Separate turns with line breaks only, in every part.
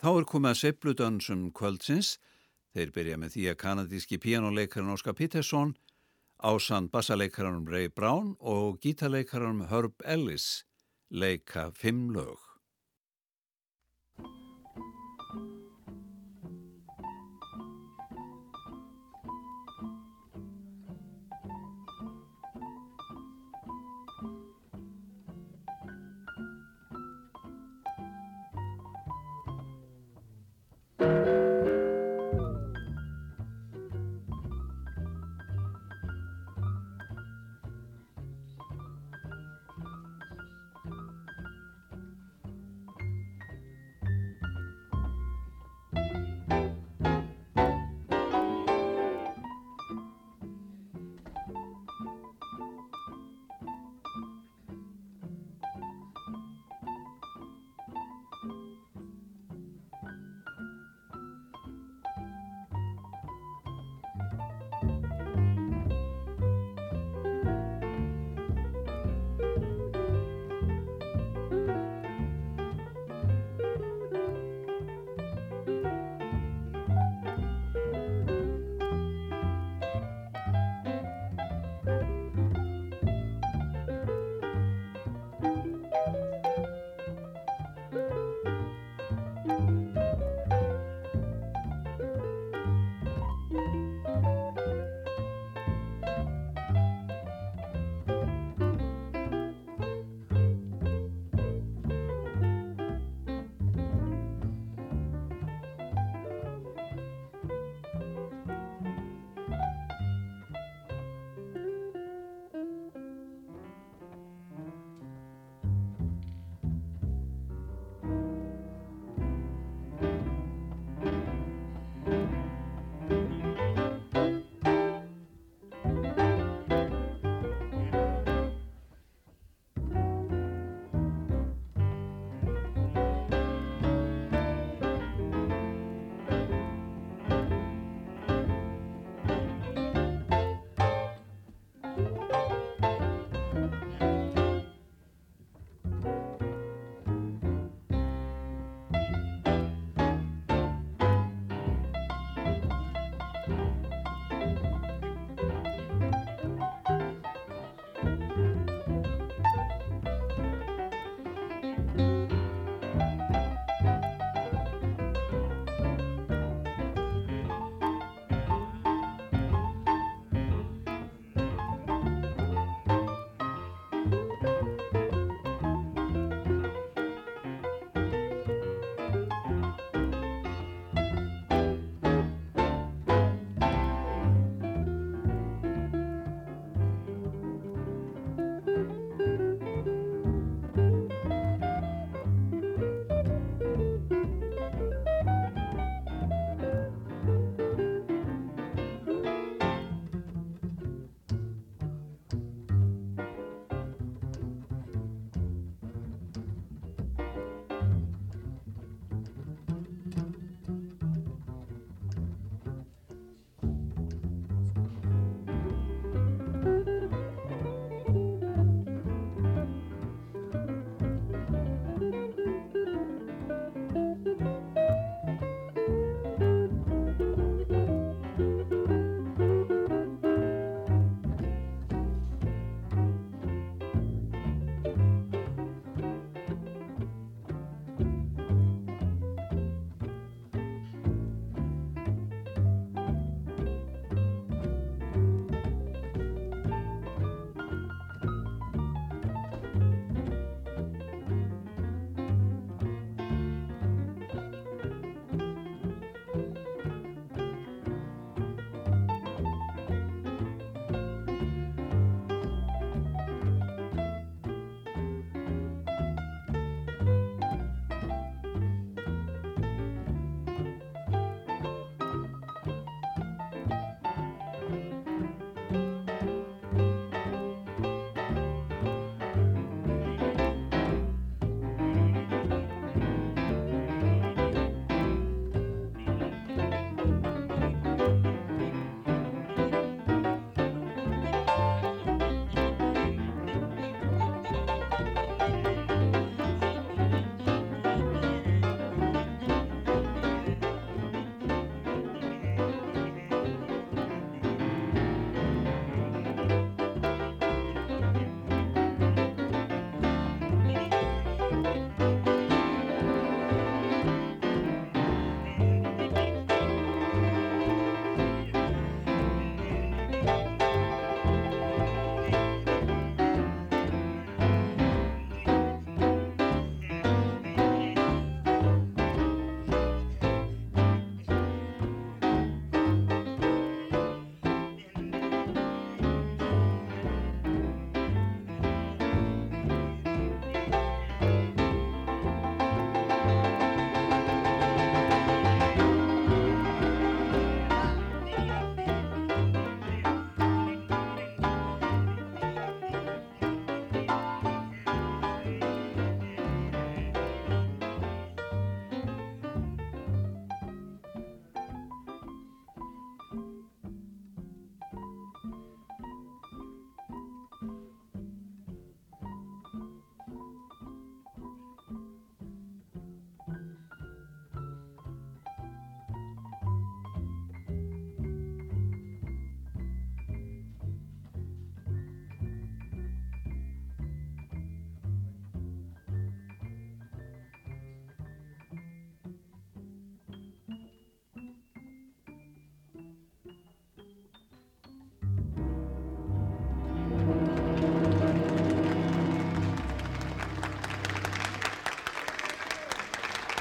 Þá er komið að seifludansum kvöldsins. Þeir byrja með því að kanadíski píjánuleikarinn Óskar Pittersson, ásand bassaleikaranum Ray Brown og gítarleikaranum Herb Ellis leika fimm lög.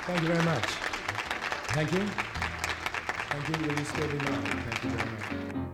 Thank you very much. Thank you. Thank you. Be? Thank you very much.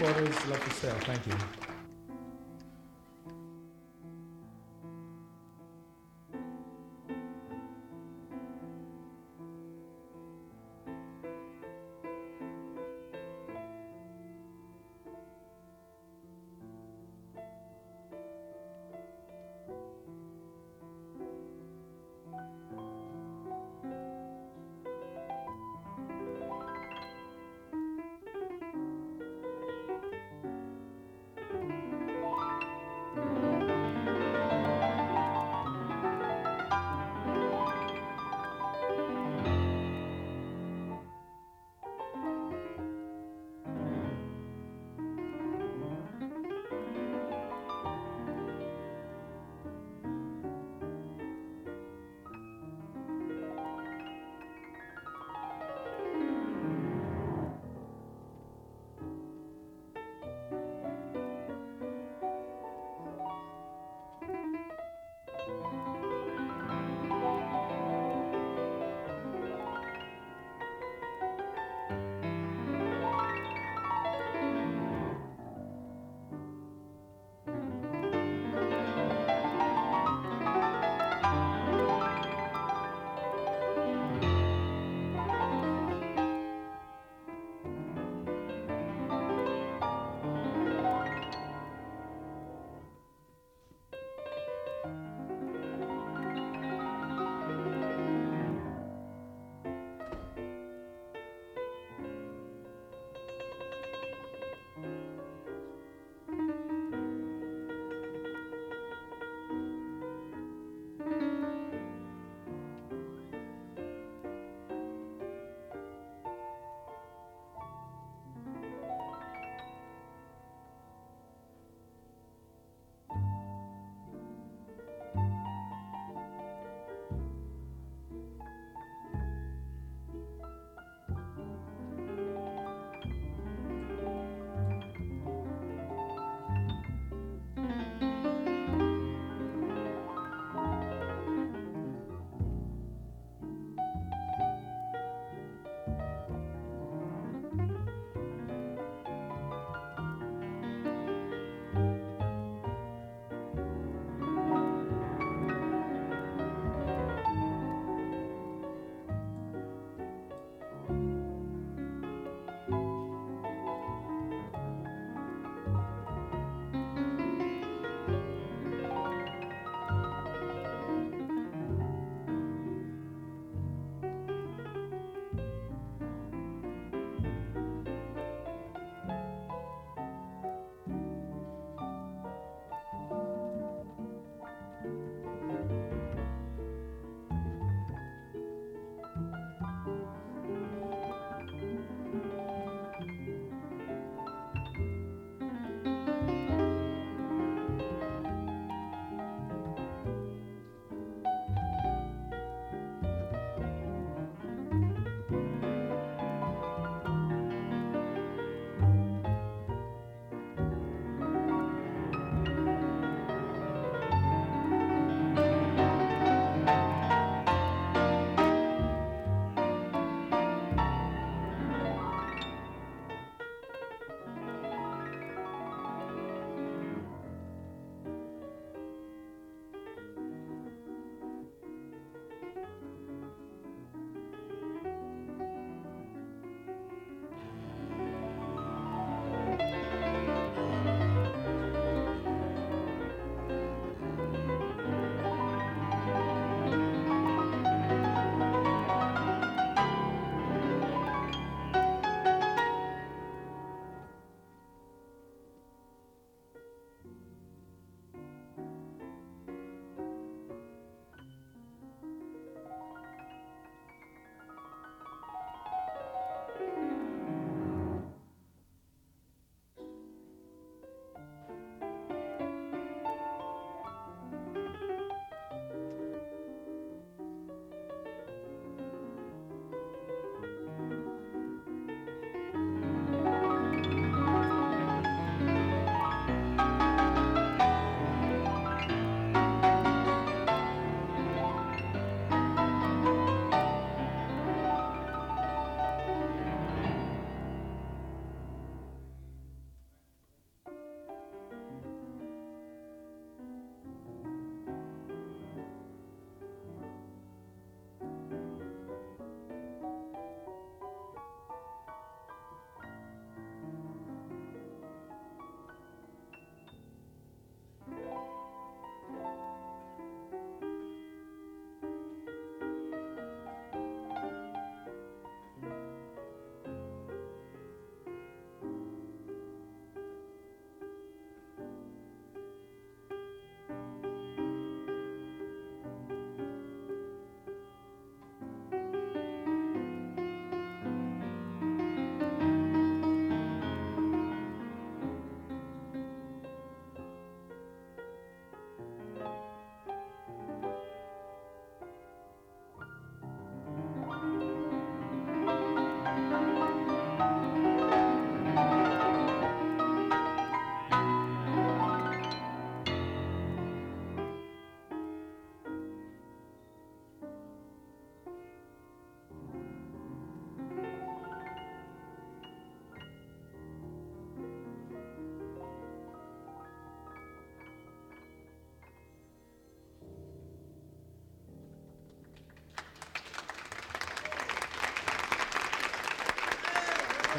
reporters love to sell. Thank you.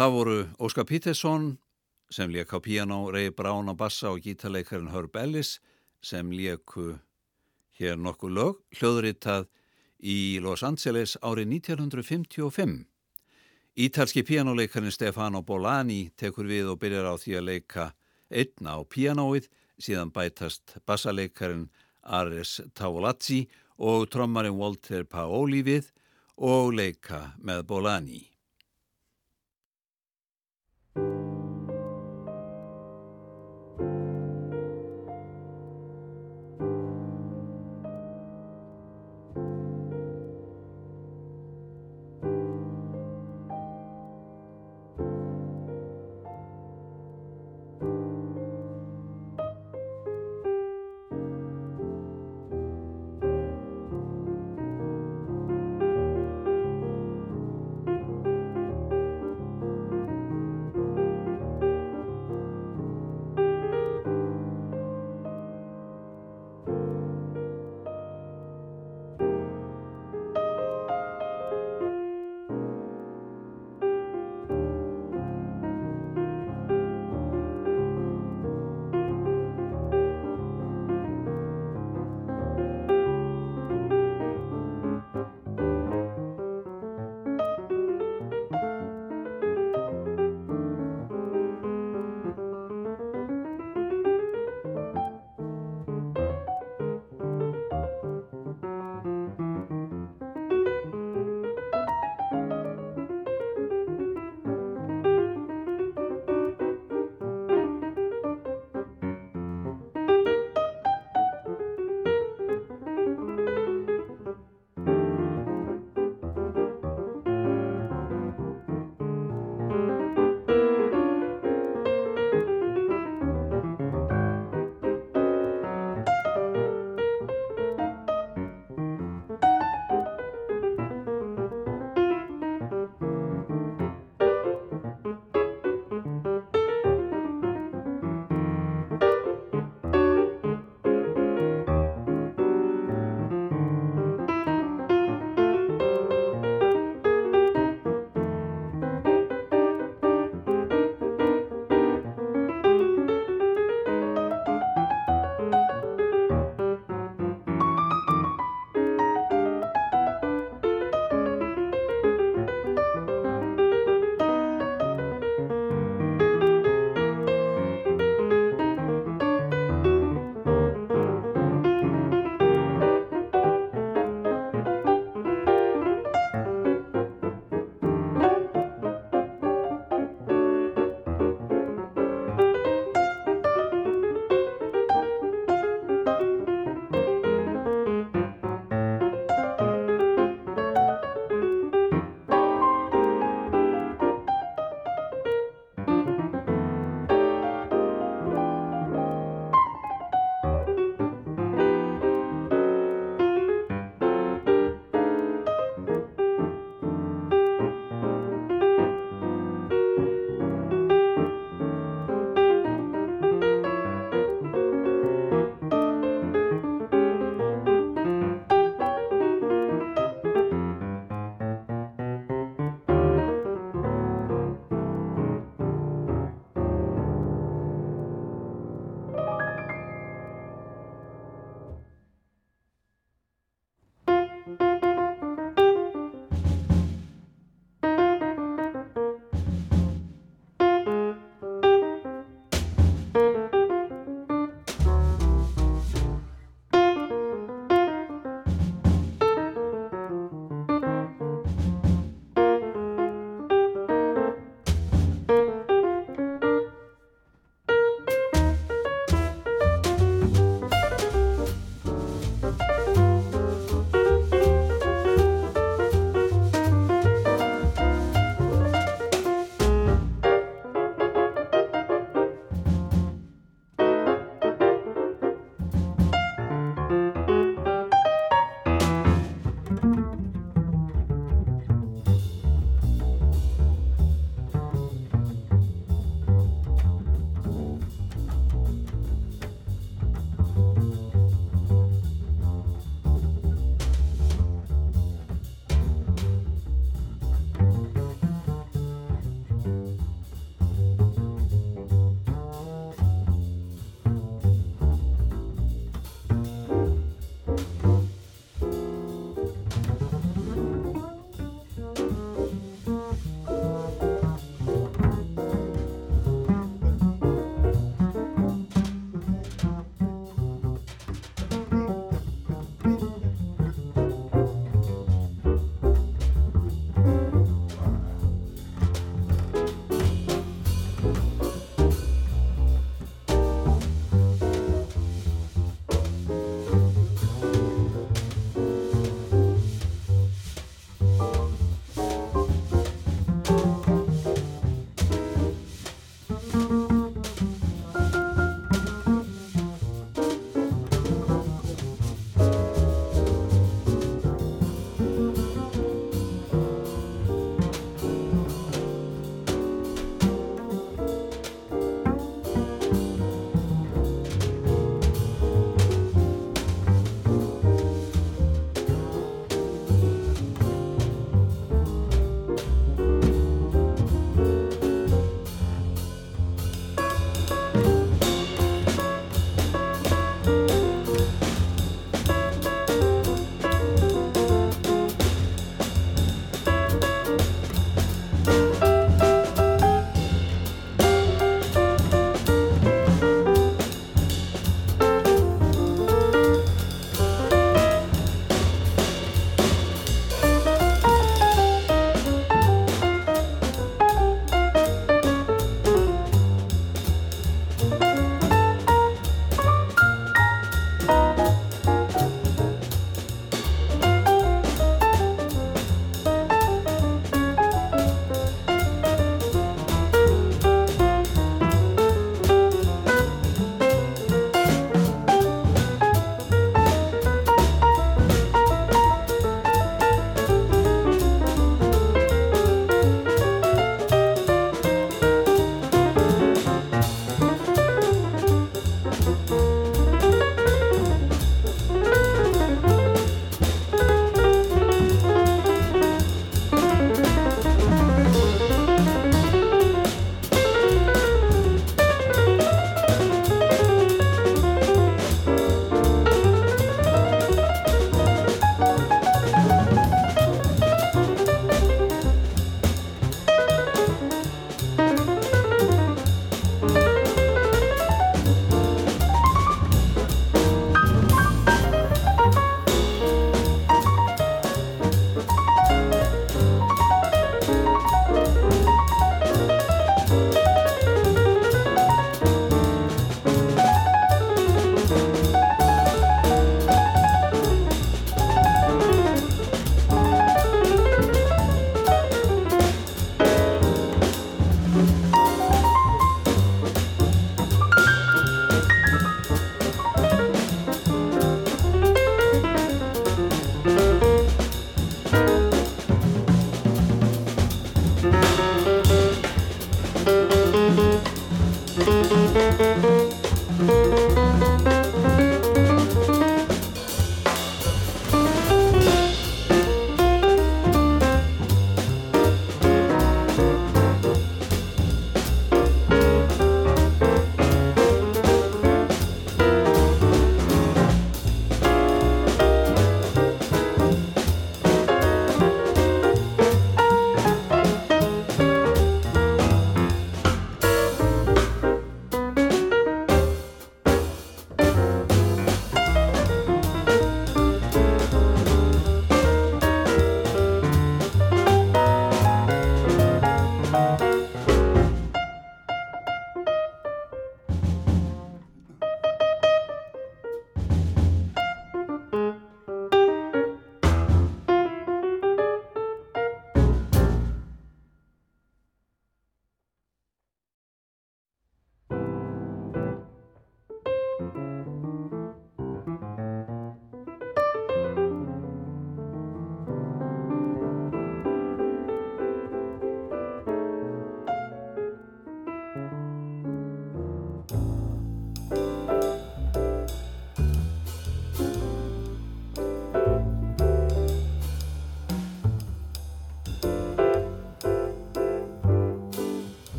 Það voru Óskar Pítersson sem lék á piano, Ray Brown á bassa og gítarleikarinn Herb Ellis sem léku hér nokkuð lög, hljóðritað í Los Angeles árið 1955. Ítalski pianoleikarinn Stefano Bolani tekur við og byrjar á því að leika einn á pianoið, síðan bætast bassaleikarin Ares Tavolazzi og trommarin Walter Paoli við og leika með Bolani.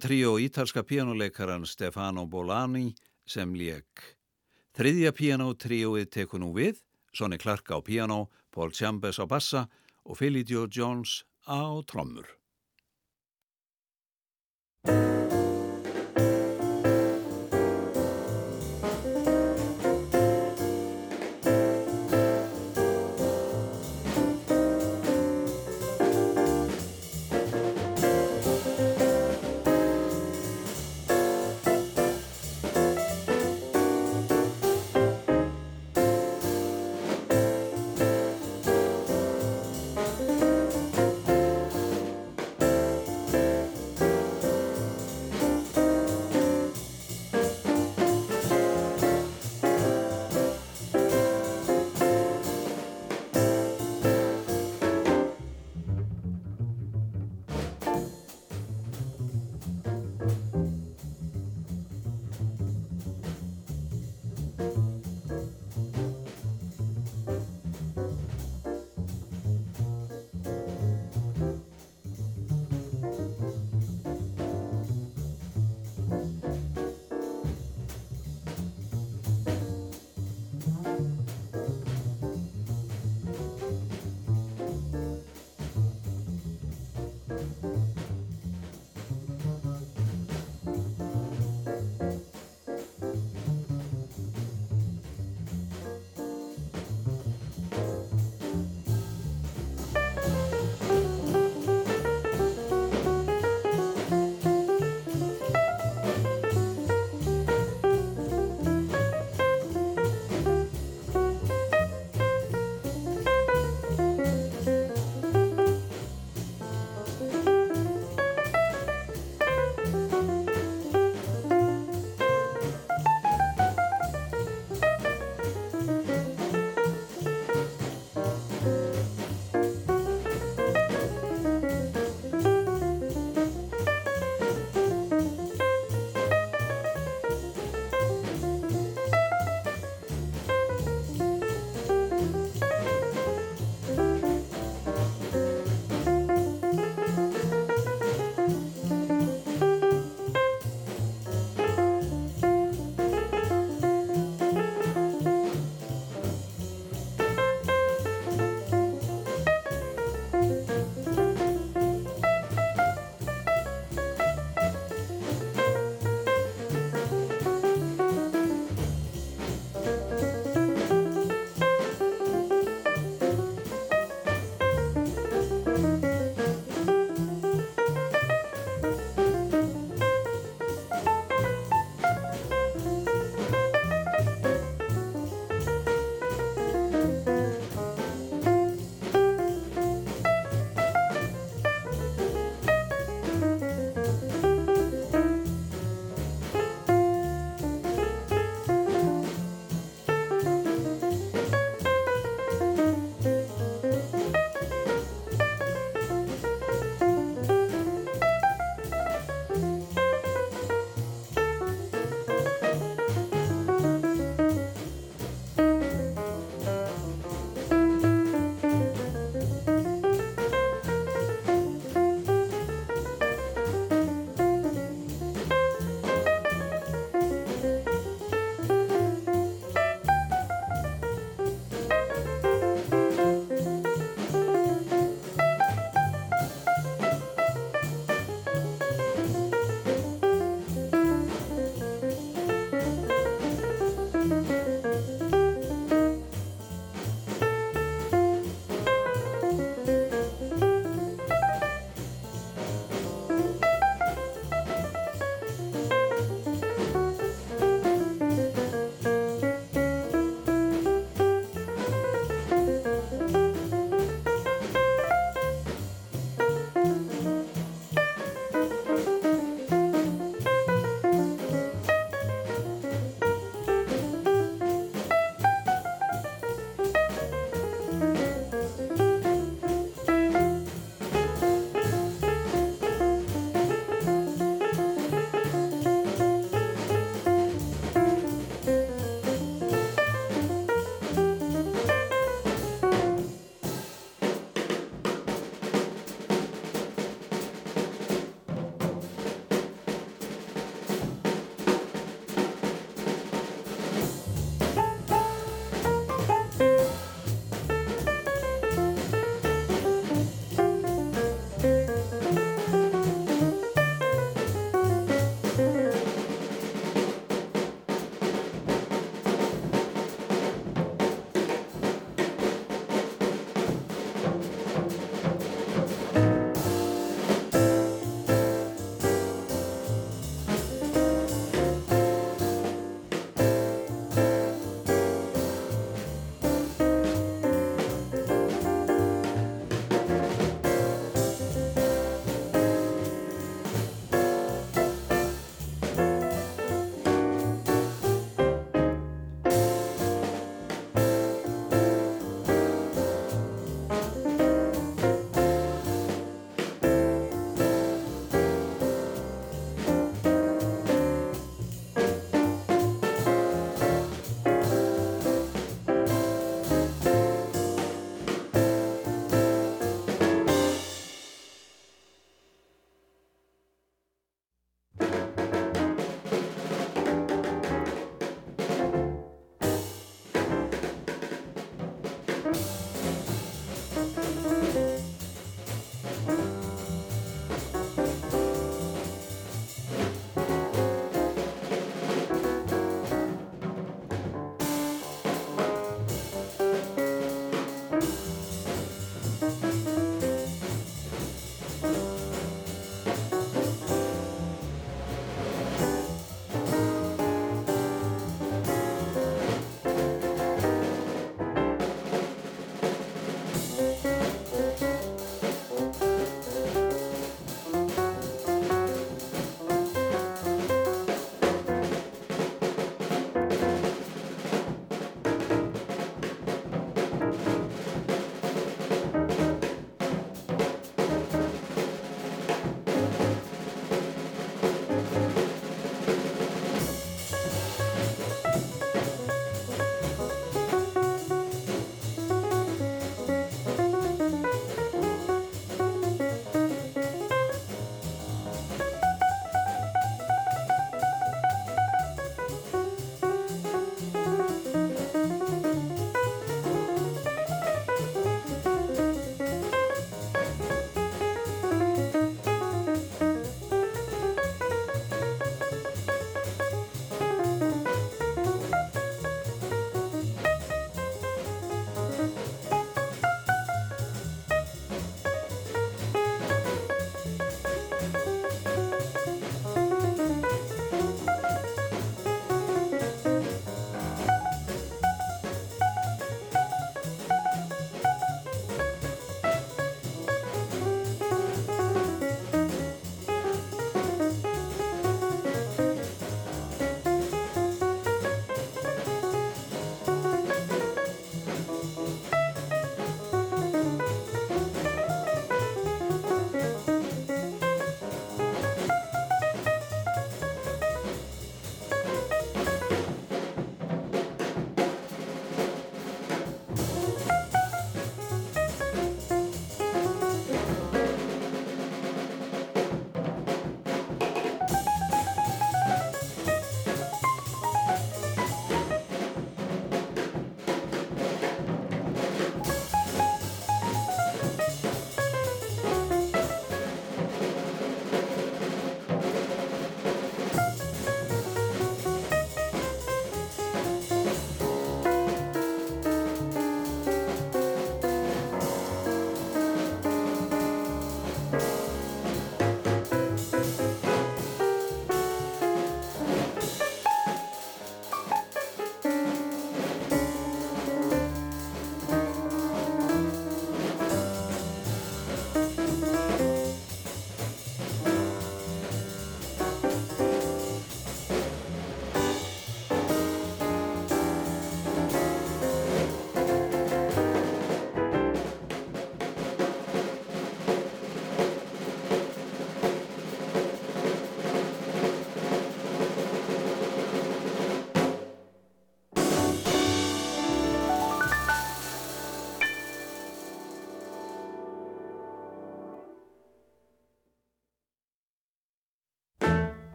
Tríó ítalska píjánuleikaran Stefano Bolani sem lék. Þriðja píjánutríóið tekur nú við, Sonny Clark á píjánó, Paul Chambers á bassa og Philly Joe Jones á trommur.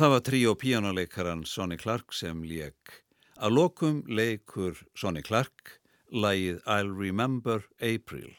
Það var trí og píjánuleikaran Sonny Clark sem leik. Að lokum leikur Sonny Clark lægið I'll Remember April.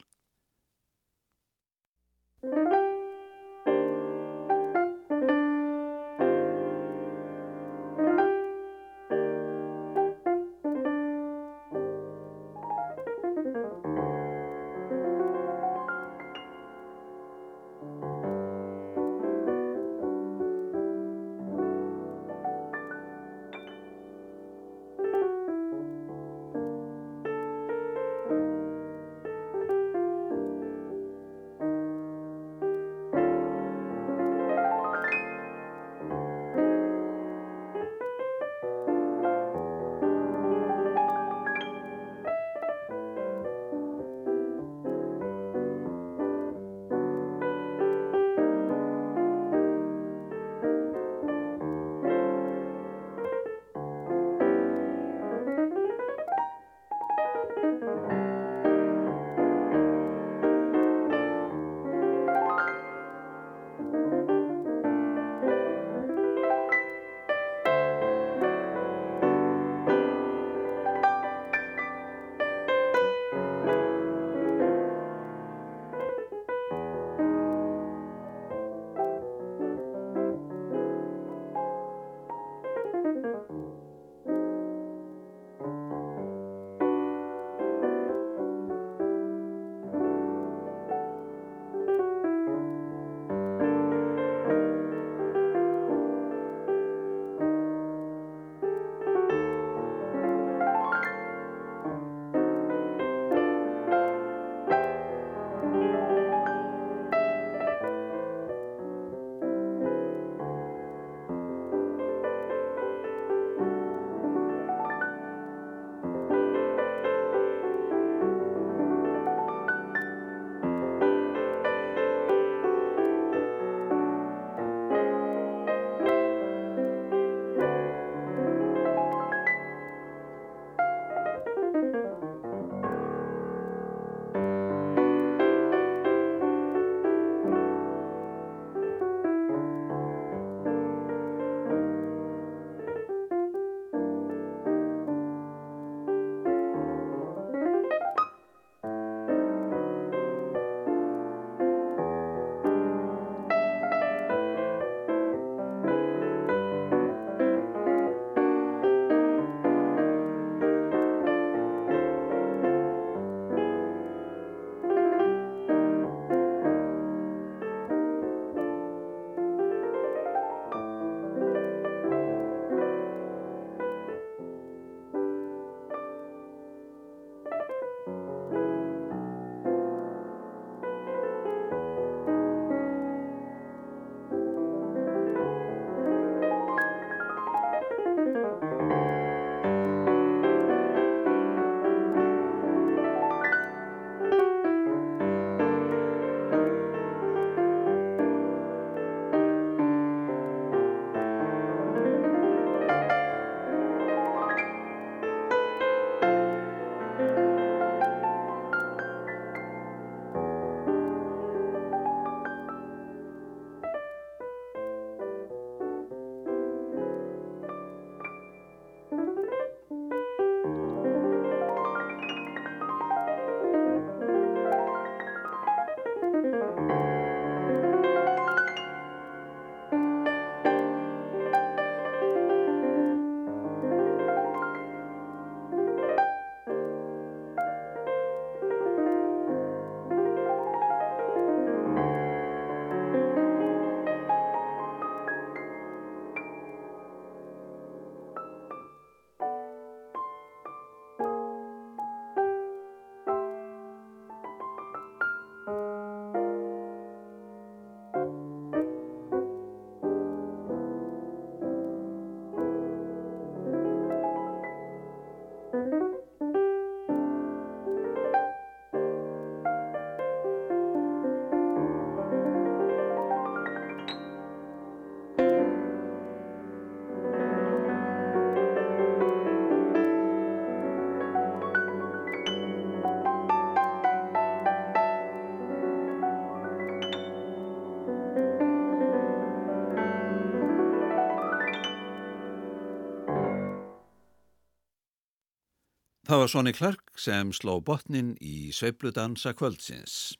Það var Sonny Clark sem sló botnin í sveibludansa kvöldsins.